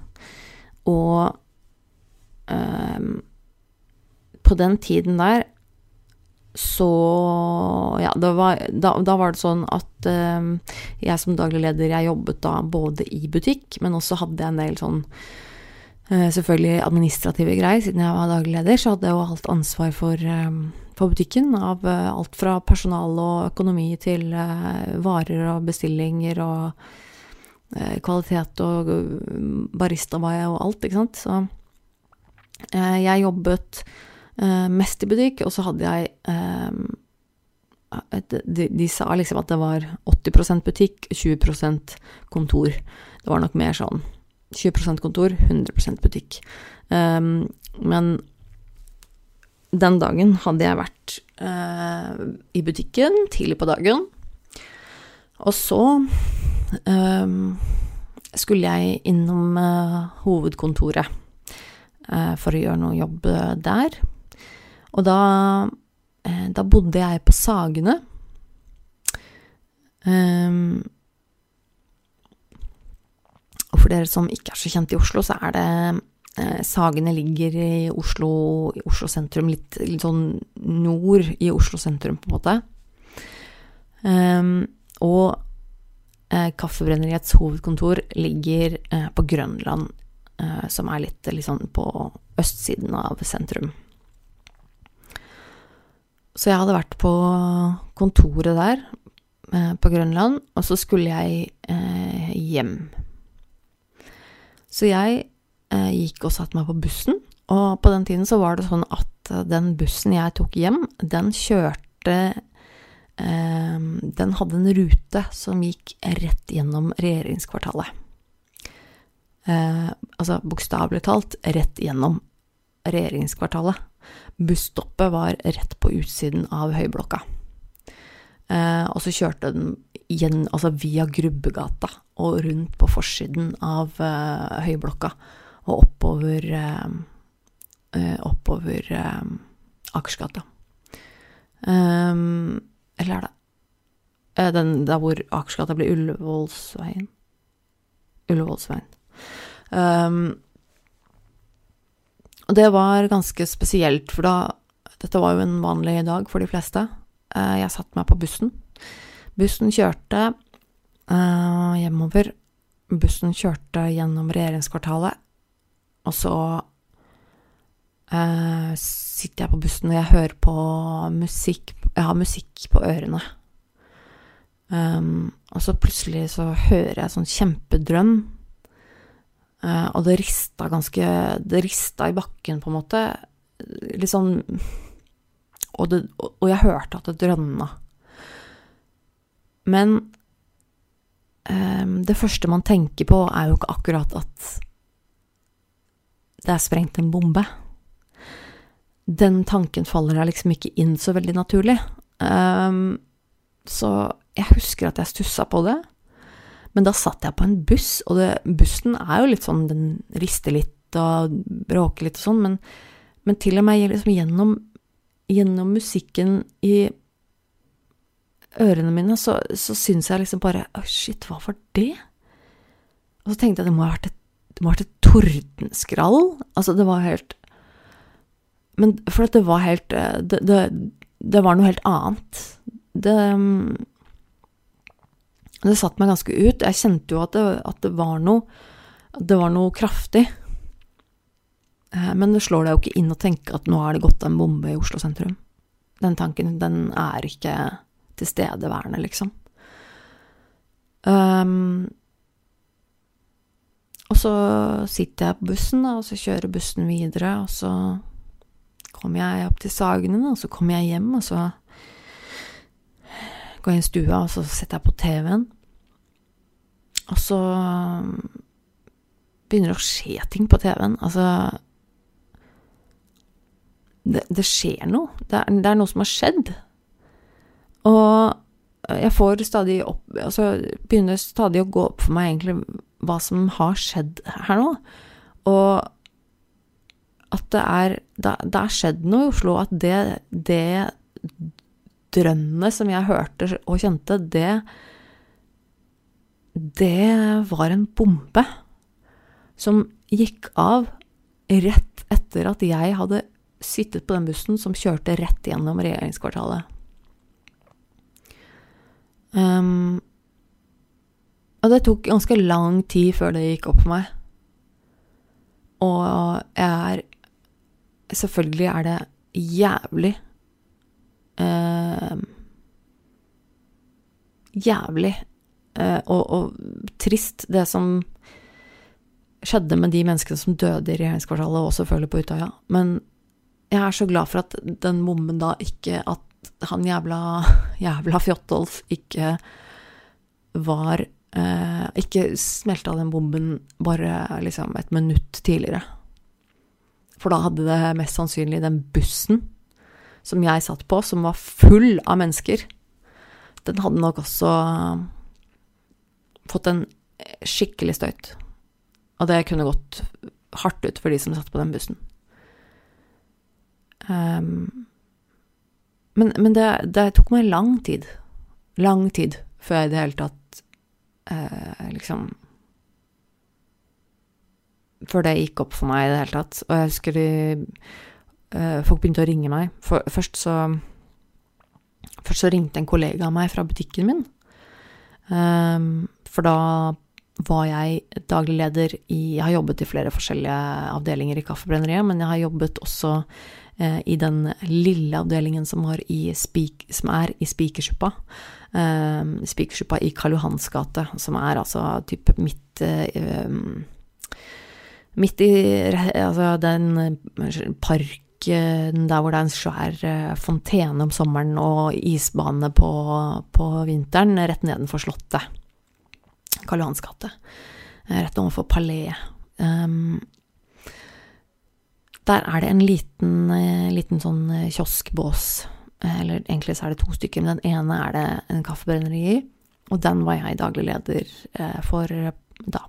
og um, på den tiden der så Ja, var, da, da, var det sånn at um, jeg som daglig leder, jeg jobbet da både i butikk, men også hadde jeg en del sånn uh, selvfølgelig administrative greier. Siden jeg var daglig leder, så hadde jeg jo alt ansvar for um, for butikken. Av alt fra personal og økonomi til varer og bestillinger og kvalitet og baristabaie og alt, ikke sant. Så jeg jobbet mest i butikk, og så hadde jeg de, de, sa liksom at det var 80% butikk, 20% kontor. Det var nok mer sånn 20% kontor, 100 butikk. Um, men den dagen hadde jeg vært uh, i butikken tidlig på dagen. Og så eh, skulle jeg innom uh, hovedkontoret eh, for å gjøre noe jobb der. Og da, eh, da bodde jeg på Sagene. Um, og for dere som ikke er så kjent i Oslo, så er det Eh, Sagene ligger i Oslo, i Oslo sentrum, litt, litt, sånn nord i Oslo sentrum, på en måte. Um, og eh, Kaffebrenneriets hovedkontor ligger eh, på Grønland, eh, som er litt liksom på østsiden av sentrum. Så jeg hadde vært på kontoret der, eh, på Grønland, og så skulle jeg eh, hjem. Så jeg eh, gikk og satte meg på bussen. Og på den tiden så var det sånn at eh, den bussen jeg tok hjem, den kjørte eh, Den hadde en rute som gikk rett gjennom regjeringskvartalet. Altså bokstavelig talt rett gjennom regjeringskvartalet. Busstoppet var rett på utsiden av Høyblokka. Eh, og så kjørte den igjen, altså via Grubbegata og rundt på forsiden av eh, Høyblokka og oppover eh, oppover uh, Akersgata. Um, eller er det den der hvor Akersgata blir Ullevålsveien? Ullevålsveien. Um, og det var ganske spesielt, for da Dette var jo en vanlig dag for de fleste. jeg satte meg på bussen. Bussen kjørte hjemover. Bussen kjørte gjennom regjeringskvartalet og så uh, sitter jeg på bussen og jeg hører på musikk Jeg har musikk på ørene. Um, og så plutselig så hører jeg sånn kjempedrøm, og det rista ganske Det rista i bakken, på en måte. Litt sånn Og, det, og jeg hørte at det drønna. Men um, det første man tenker på, er jo ikke akkurat at det er sprengt en bombe. Den tanken faller jeg liksom ikke inn så veldig naturlig. Um, så jeg husker at jeg stussa på det. Men da satt jeg på en buss, og det, bussen er jo litt sånn Den rister litt og bråker litt og sånn, men, men, til og med liksom gjennom, gjennom musikken i ørene mine, så, så syns jeg liksom bare Å, shit, hva var det? Og så tenkte jeg det må ha vært et, det må ha vært et tordenskrall. Altså, det var helt Men for at det var helt eh, det, det, det var noe helt annet. Det det satte meg ganske ut. Jeg kjente jo at det, at det var noe Det var noe kraftig. Eh, men det slår deg jo ikke inn å tenke at nå er det gått en bombe i Oslo sentrum. Den tanken, den er ikke tilstedeværende, liksom. Um, og så sitter jeg på bussen, og så kjører bussen videre, og så kommer jeg opp til Sagene, og så kommer jeg hjem, og så går inn i stua, og så setter jeg på TV-en. Og så begynner det å skje ting på TV-en. Altså det, det, skjer noe. Det er, det er, noe som har skjedd. Og jeg får stadig opp Altså begynner stadig å gå opp for meg egentlig hva som har skjedd her nå. Og at det er Det, er skjedd noe i Oslo. At det, det drønnet som jeg hørte og kjente, det Det var en bombe som gikk av rett etter at jeg hadde sittet på den bussen som kjørte rett gjennom regjeringskvartalet. Um, og det tok ganske lang tid før det gikk opp for meg. Og jeg er Selvfølgelig er det jævlig eh, jævlig eh, og, og, trist, det som skjedde med de menneskene som døde i regjeringskvartalet, og selvfølgelig på Utøya. Men jeg er så glad for at den bomben da ikke At han jævla, [laughs] jævla Fjotolf ikke var eh, Ikke smelta den bomben bare liksom et minutt tidligere. For da hadde det mest sannsynlig den bussen som jeg satt på, som var full av mennesker, den hadde nok også fått en skikkelig støyt. Og det kunne gått hardt ut for de som satt på den bussen. Um, men, men det, det, tok meg lang tid, lang tid, før jeg i det hele tatt uh, liksom Før det gikk opp for meg i det hele tatt. Og jeg husker de uh, folk begynte å ringe meg. For, først så Først så ringte en kollega av meg fra butikken min. Um, for da var jeg daglig leder i Jeg har jobbet i flere forskjellige avdelinger i Kaffebrenneriet, men jeg har jobbet også eh, i den lille avdelingen som, speak, som er i Spikersuppa. Eh, Spikersuppa i Karl Johans gate, som er altså type midt eh, Midt i altså den park der hvor det er en svær eh, fontene om sommeren og isbane på, på vinteren, rett nedenfor Slottet. Karl Johans gate. Eh, rett overfor Palais. Um, der er det en liten, eh, liten sånn kioskbås. Eller egentlig så er det to stykker, men den ene er det en kaffebrenneri i. Og den var jeg daglig leder for da.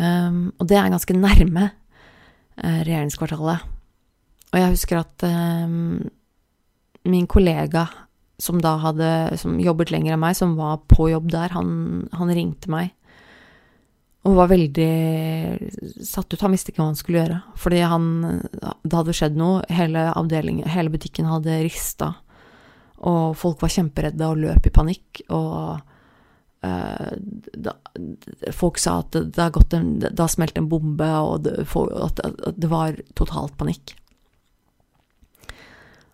Um, og det er ganske nærme Eh, regjeringskvartalet. Og jeg husker at um, min kollega som da hadde som jobbet lenger enn meg, som var på jobb der, han, han ringte meg og var veldig satt ut. Han visste ikke hva han skulle gjøre. Fordi han Det hadde skjedd noe. Hele hele butikken hadde rista. Og folk var kjemperedde og løp i panikk. Og Eh, da, folk sa at det, har har en, det, har smelt en bombe, og det, at det var totalt panikk.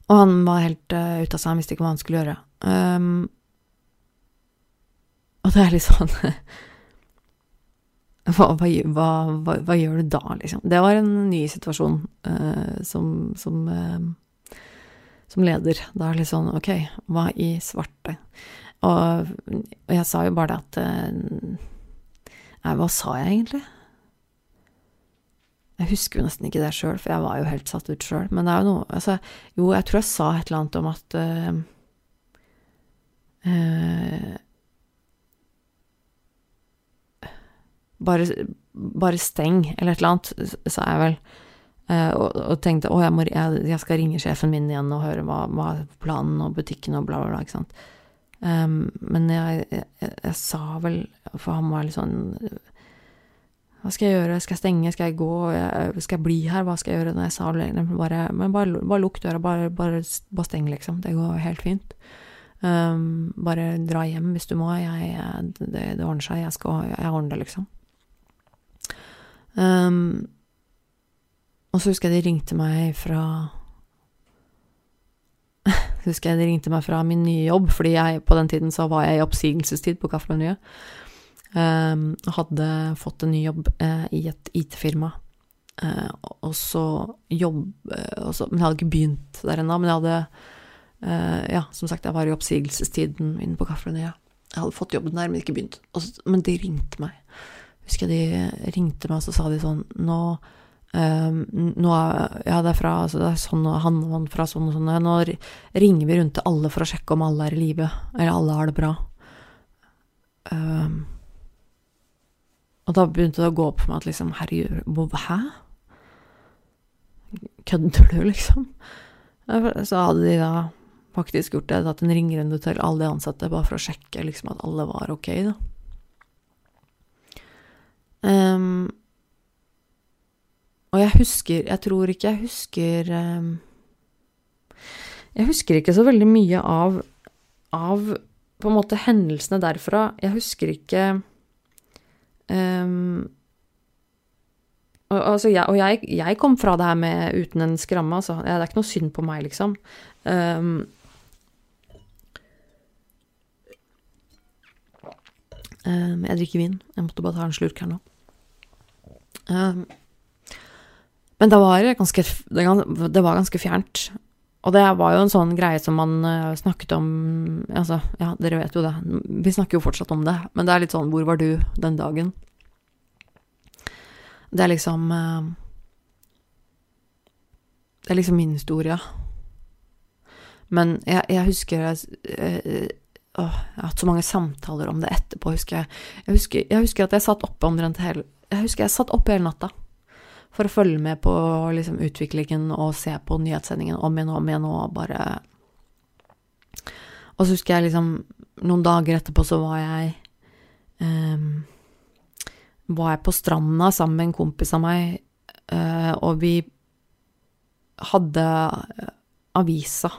Og han var helt uh, ute av seg, han visste ikke hva han skulle gjøre. Um, Og det er litt sånn [laughs] hva, hva, hva, hva, gjør du da, liksom? Det var en ny situasjon uh, som, som, uh, som leder. Da er det litt sånn ok, hva i svarte? Og, og jeg sa jo bare det at uh, Nei, hva sa jeg egentlig? Jeg husker jo nesten ikke det sjøl, for jeg var jo helt satt ut sjøl. Men det er jo noe altså, Jo, jeg tror jeg sa et eller annet om at uh, uh, bare, bare, steng, eller et eller annet, sa jeg vel. Uh, og, og, tenkte å, jeg, jeg, jeg, skal ringe sjefen min igjen og høre hva, hva planen og butikken og bla, bla, bla. ikke sant. Um, men jeg, jeg, sa vel, for han var litt sånn hva skal jeg gjøre, skal jeg stenge, skal jeg gå, skal jeg bli her, hva skal jeg gjøre? Jeg sa bare, men bare, bare lukk døra, bare, bare, bare, steng, liksom. Det går helt fint. Um, bare dra hjem hvis du må. Jeg, det, det, ordner seg. Jeg skal jeg ordner det, liksom. Um, og så husker jeg de ringte meg fra Husker jeg de ringte meg fra min nye jobb, fordi jeg, på den tiden så var jeg i oppsigelsestid på Kaffemenyet. Um, hadde fått en ny jobb uh, i et IT-firma. Uh, og så jobb uh, også, Men jeg hadde ikke begynt der ennå. Men jeg hadde Ja, som sagt, jeg var i oppsigelsestiden min på Kaffebrenneriet. Jeg hadde fått jobben der, men ikke begynt. Så, men de ringte meg. Husker jeg de ringte meg, og så sa de sånn Nå nå er, ja, det er fra altså det er sånn og han han fra sånn og sånn. Nå ringer vi rundt til alle for å sjekke om alle er i live, eller alle har det bra. Um, og da begynte det å gå opp for meg at liksom, herregud, hæ? Kødder du, liksom? Så hadde de da faktisk gjort det, tatt en ringerunde til alle de ansatte, bare for å sjekke liksom at alle var ok, da. Um, og jeg husker Jeg tror ikke jeg husker um, Jeg husker ikke så veldig mye av, av på en måte hendelsene derfra. Jeg husker ikke Um, og, altså, jeg, og jeg, jeg, kom fra det her med uten en skramme, altså. Det er ikke noe synd på meg, liksom. Um, um, jeg drikker vin. Jeg måtte bare ta en slurk her nå. Men det var, ganske, det var ganske fjernt. Og det var jo en sånn greie som man uh, snakket om Altså, ja, dere vet jo det. Vi snakker jo fortsatt om det, men det er litt sånn Hvor var du den dagen? Det er liksom uh, Det er liksom min historie. Men jeg, jeg husker jeg, å, jeg har hatt så mange samtaler om det etterpå, husker jeg. Jeg husker, jeg husker at jeg satt oppe omtrent hele Jeg husker jeg satt oppe hele natta for å følge med på liksom, utviklingen og se på nyhetssendingen om igjen og om igjen og bare Og så husker jeg liksom Noen dager etterpå så var jeg um, Var jeg på stranda sammen med en kompis av meg, uh, og vi hadde avisa.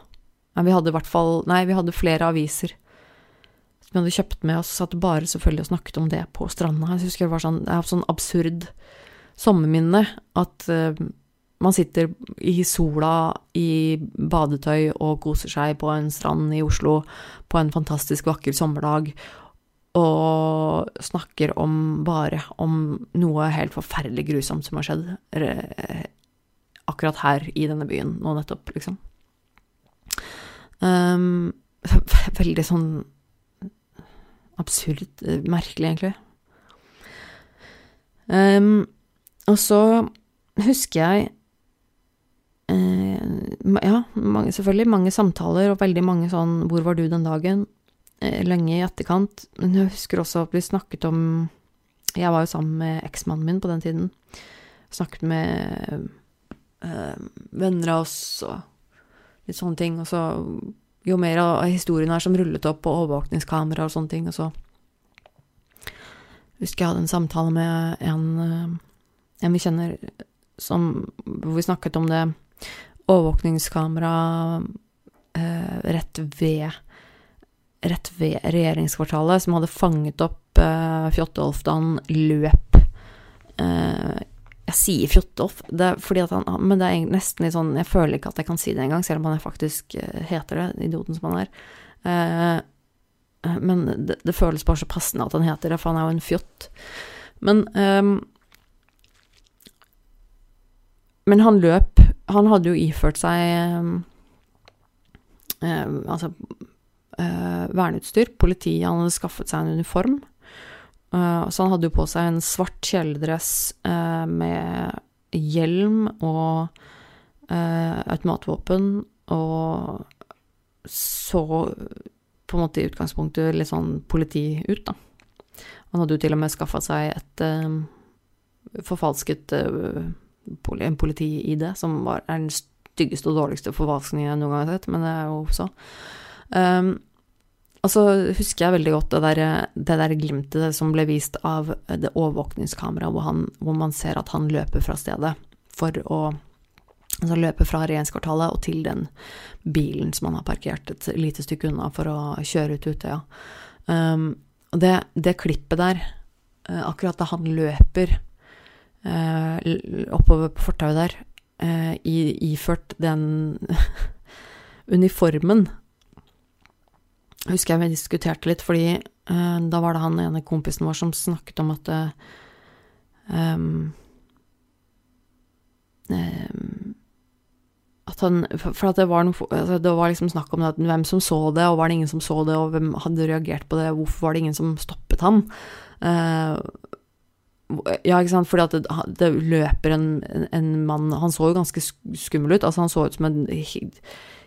vi hadde i hvert fall Nei, vi hadde flere aviser som vi hadde kjøpt med oss, satt bare selvfølgelig og snakket om det på stranda. Jeg husker det var sånn, sånn absurd sommerminne at uh, man sitter i sola i badetøy og koser seg på en strand i Oslo på en fantastisk vakker sommerdag og snakker om bare om noe helt forferdelig grusomt som har skjedd akkurat her i denne byen nå nettopp, liksom. Um, [laughs] veldig sånn absurd, eh, merkelig, egentlig. Um, og så husker jeg eh, Ja, mange, selvfølgelig mange samtaler og veldig mange sånn 'Hvor var du den dagen?' Eh, lenge i etterkant. Men jeg husker også at vi snakket om Jeg var jo sammen med eksmannen min på den tiden. Snakket med eh, venner av oss og litt sånne ting. Og så jo mer av historien her som rullet opp på overvåkningskamera og sånne ting, og så husker jeg hadde en samtale med en eh, en vi kjenner som Hvor vi snakket om det overvåkningskamera eh, rett ved Rett ved regjeringskvartalet, som hadde fanget opp eh, Fjotolf da han løp eh, Jeg sier Fjotolf, det, fordi at han, men det er nesten litt sånn Jeg føler ikke at jeg kan si det engang, selv om han faktisk eh, heter det, idioten som han er. Eh, men det, det, føles bare så passende at han heter det, for han er jo en fjott. Men um, Men han løp Han hadde jo iført seg eh, um, Altså eh, verneutstyr. Politiet Han hadde skaffet seg en uniform. Eh, så han hadde jo på seg en svart kjeledress uh, med hjelm og automatvåpen, og så på en måte i utgangspunktet litt sånn politi ut, da. Han hadde jo til og med skaffa seg et forfalsket en politi-ID, som var, er den styggeste og dårligste forfalskningen jeg noen gang har sett, men det er jo så. Um, og så husker jeg veldig godt det der, det der glimtet som ble vist av det overvåkningskameraet, hvor, hvor man ser at han løper fra stedet for å Altså løpe fra regjeringskvartalet og til den bilen som han har parkert et lite stykke unna for å kjøre ut Utøya. Um, og det, det, klippet der, uh, akkurat da han løper oppover på fortauet der, uh, iført den [laughs] uniformen husker jeg vi diskuterte litt, fordi da var det han ene kompisen vår som snakket om at um, um, at han For at det var, noen, altså det var liksom snakk om det, hvem som så det, og var det ingen som så det, og hvem hadde reagert på det, hvorfor var det ingen som stoppet han? Uh, ja, ikke sant, fordi at det, det løper en, en, mann. Han så jo ganske skummel ut, altså han så ut som en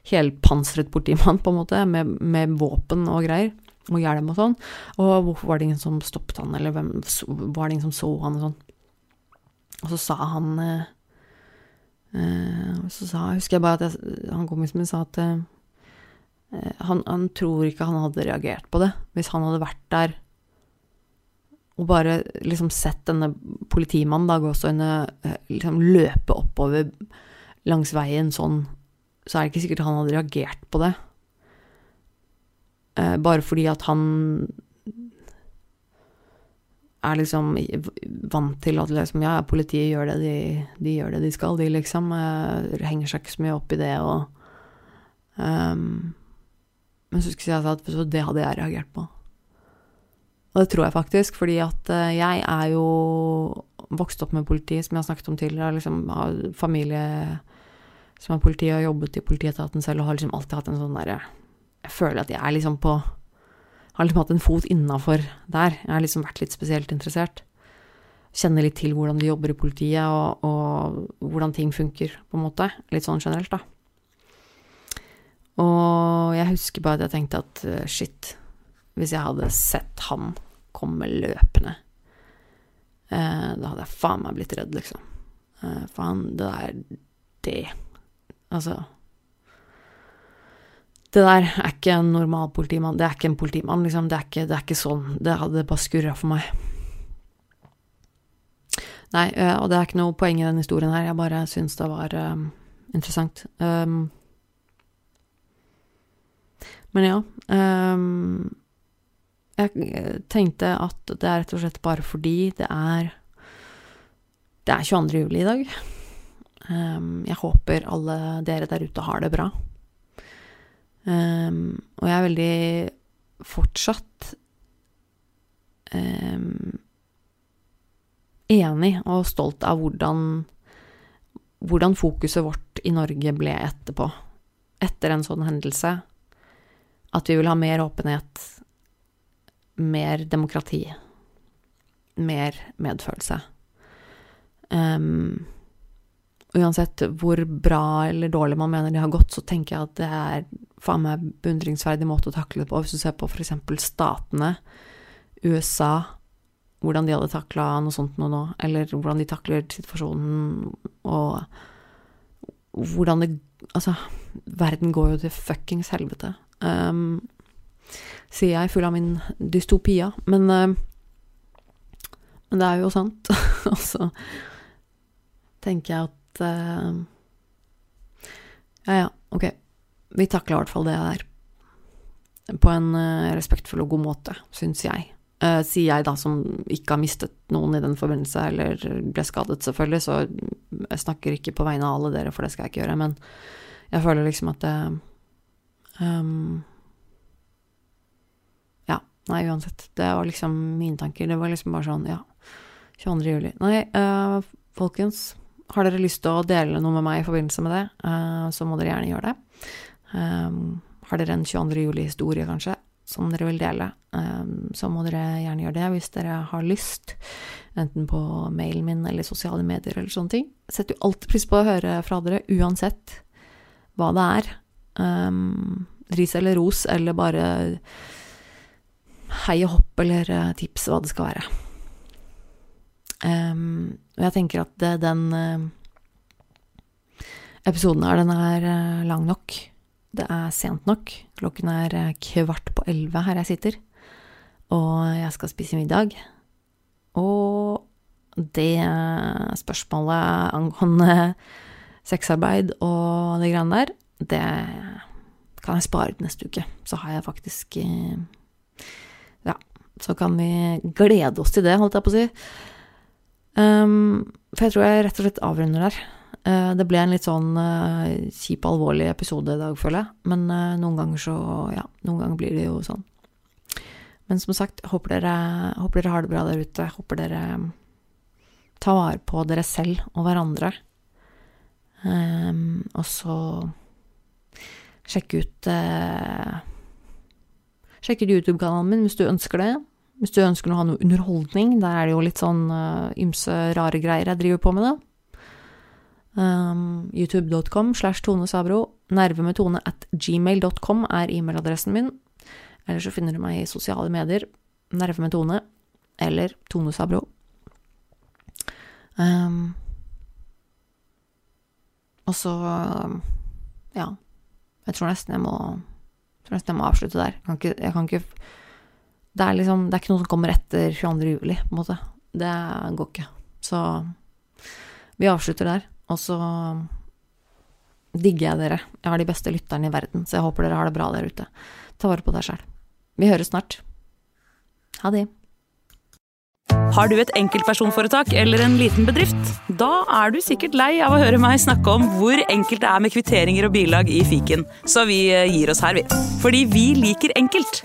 helpansret politimann, på en måte, med, med, våpen og greier, og hjelm og sånn, og hvorfor var det ingen som stoppet han, eller hvem, var det ingen som så han og sånn? Og så sa han eh, eh, så sa, husker jeg bare at jeg, han kompisen min sa at eh, han, han, tror ikke han hadde reagert på det hvis han hadde vært der og bare liksom sett denne politimannen da gåstøyne uh, liksom løpe oppover langs veien sånn, så er det ikke sikkert han hadde reagert på det. bare fordi at han er liksom vant til at liksom, ja, politiet gjør det de, de, gjør det de skal, de liksom. Uh, henger seg ikke så mye opp i det og um, Men så skulle jeg si at det hadde jeg reagert på. Og det tror jeg faktisk, fordi at uh, jeg er jo vokst opp med politi, som jeg har snakket om tidligere. Liksom, har familie som er politi, og har jobbet i politietaten selv og har liksom alltid hatt en sånn derre Jeg føler at jeg er liksom på har liksom hatt en fot innafor der. Jeg har liksom vært litt spesielt interessert. Kjenner litt til hvordan de jobber i politiet, og, og hvordan ting funker, på en måte. Litt sånn generelt, da. Og jeg husker bare at jeg tenkte at uh, shit, hvis jeg hadde sett han komme løpende, uh, da hadde jeg faen meg blitt redd, liksom. Faen, for han, det der Det Altså det der er ikke en normal politimann. Det er ikke en politimann, liksom. Det er ikke, det er ikke sånn. Det hadde bare skurra for meg. Nei, eh, og det er ikke noe poeng i den historien her. Jeg bare syns det var interessant. Um, men ja. Um, jeg tenkte at det er rett og slett bare fordi det er Det er 22. juli i dag. jeg håper alle dere der ute har det bra. Um, og jeg er veldig fortsatt um, enig og stolt av hvordan, hvordan fokuset vårt i Norge ble etterpå. Etter en sånn hendelse. At vi vil ha mer åpenhet, mer demokrati, mer medfølelse. Um, uansett hvor bra eller dårlig man mener de har gått, så tenker jeg at det er faen meg beundringsverdig måte å takle det på. Hvis du ser på f.eks. statene, USA, hvordan de hadde takla noe sånt nå, eller hvordan de takler situasjonen, og hvordan det Altså, verden går jo til fuckings helvete. Um, sier jeg, full av min dystopia. Men, uh, men det er jo sant. [laughs] Og så tenker jeg at uh, Ja, ja, ok. Vi takla i hvert fall det der på en uh, respektfull og god måte, syns jeg. Sier jeg da, som ikke har mistet noen i den forbindelse, eller ble skadet, selvfølgelig, så jeg snakker ikke på vegne av alle dere, for det skal jeg ikke gjøre, men jeg føler liksom at det um. Nei, uansett. Det var liksom mine tanker. Det var liksom bare sånn, ja. 22. juli. Nei, uh, folkens. Har dere lyst til å dele noe med meg i forbindelse med det, uh, så må dere gjerne gjøre det. Um, har dere en 22. juli-historie, kanskje, som dere vil dele, um, så må dere gjerne gjøre det hvis dere har lyst. Enten på mailen min eller sosiale medier eller sånne ting. Setter jo alltid pris på å høre fra dere, uansett hva det er. Um, ris eller ros, eller bare hei og hopp eller uh, tips, hva det skal være. Um, og jeg tenker at det, den uh, episoden her, den er uh, lang nok. Det er sent nok. Klokken er kvart på elleve her jeg sitter. Og jeg skal spise middag. Og det spørsmålet angående sexarbeid og det greiene der, det kan jeg spare til neste uke. Så har jeg faktisk så kan vi glede oss til det, holdt jeg på å si. Um, for jeg tror jeg rett og slett avrunder der. Uh, det ble en litt sånn uh, kjip, alvorlig episode i dag, føler jeg. Men uh, noen ganger så Ja, noen ganger blir det jo sånn. Men som sagt, håper dere, håper dere har det bra der ute. Håper dere tar vare på dere selv og hverandre. Um, og så sjekk ut Sjekk ut YouTube-kanalen min hvis du ønsker det. Hvis du ønsker å ha noe underholdning. Der er det jo litt sånn uh, ymse rare greier jeg driver på med, da. Um, YouTube.com slash Tone Sabro. Nerve at gmail.com er e-mailadressen min. Eller så finner du meg i sosiale medier. Nerve. Eller Tone Sabro. Um, og så Ja. Jeg tror nesten jeg må jeg nesten jeg må avslutte der. Jeg kan ikke, jeg kan ikke det, er liksom, det er ikke noe som kommer etter 22. juli, på en måte. Det går ikke. Så vi avslutter der. Og så digger jeg dere. Jeg har de beste lytterne i verden, så jeg håper dere har det bra der ute. Ta vare på deg sjæl. Vi høres snart. Ha det. Har du et enkeltpersonforetak eller en liten bedrift? Da er du sikkert lei av å høre meg snakke om hvor enkelt det er med kvitteringer og bilag i fiken, så vi eh, gir oss her, vi. Fordi vi liker enkelt.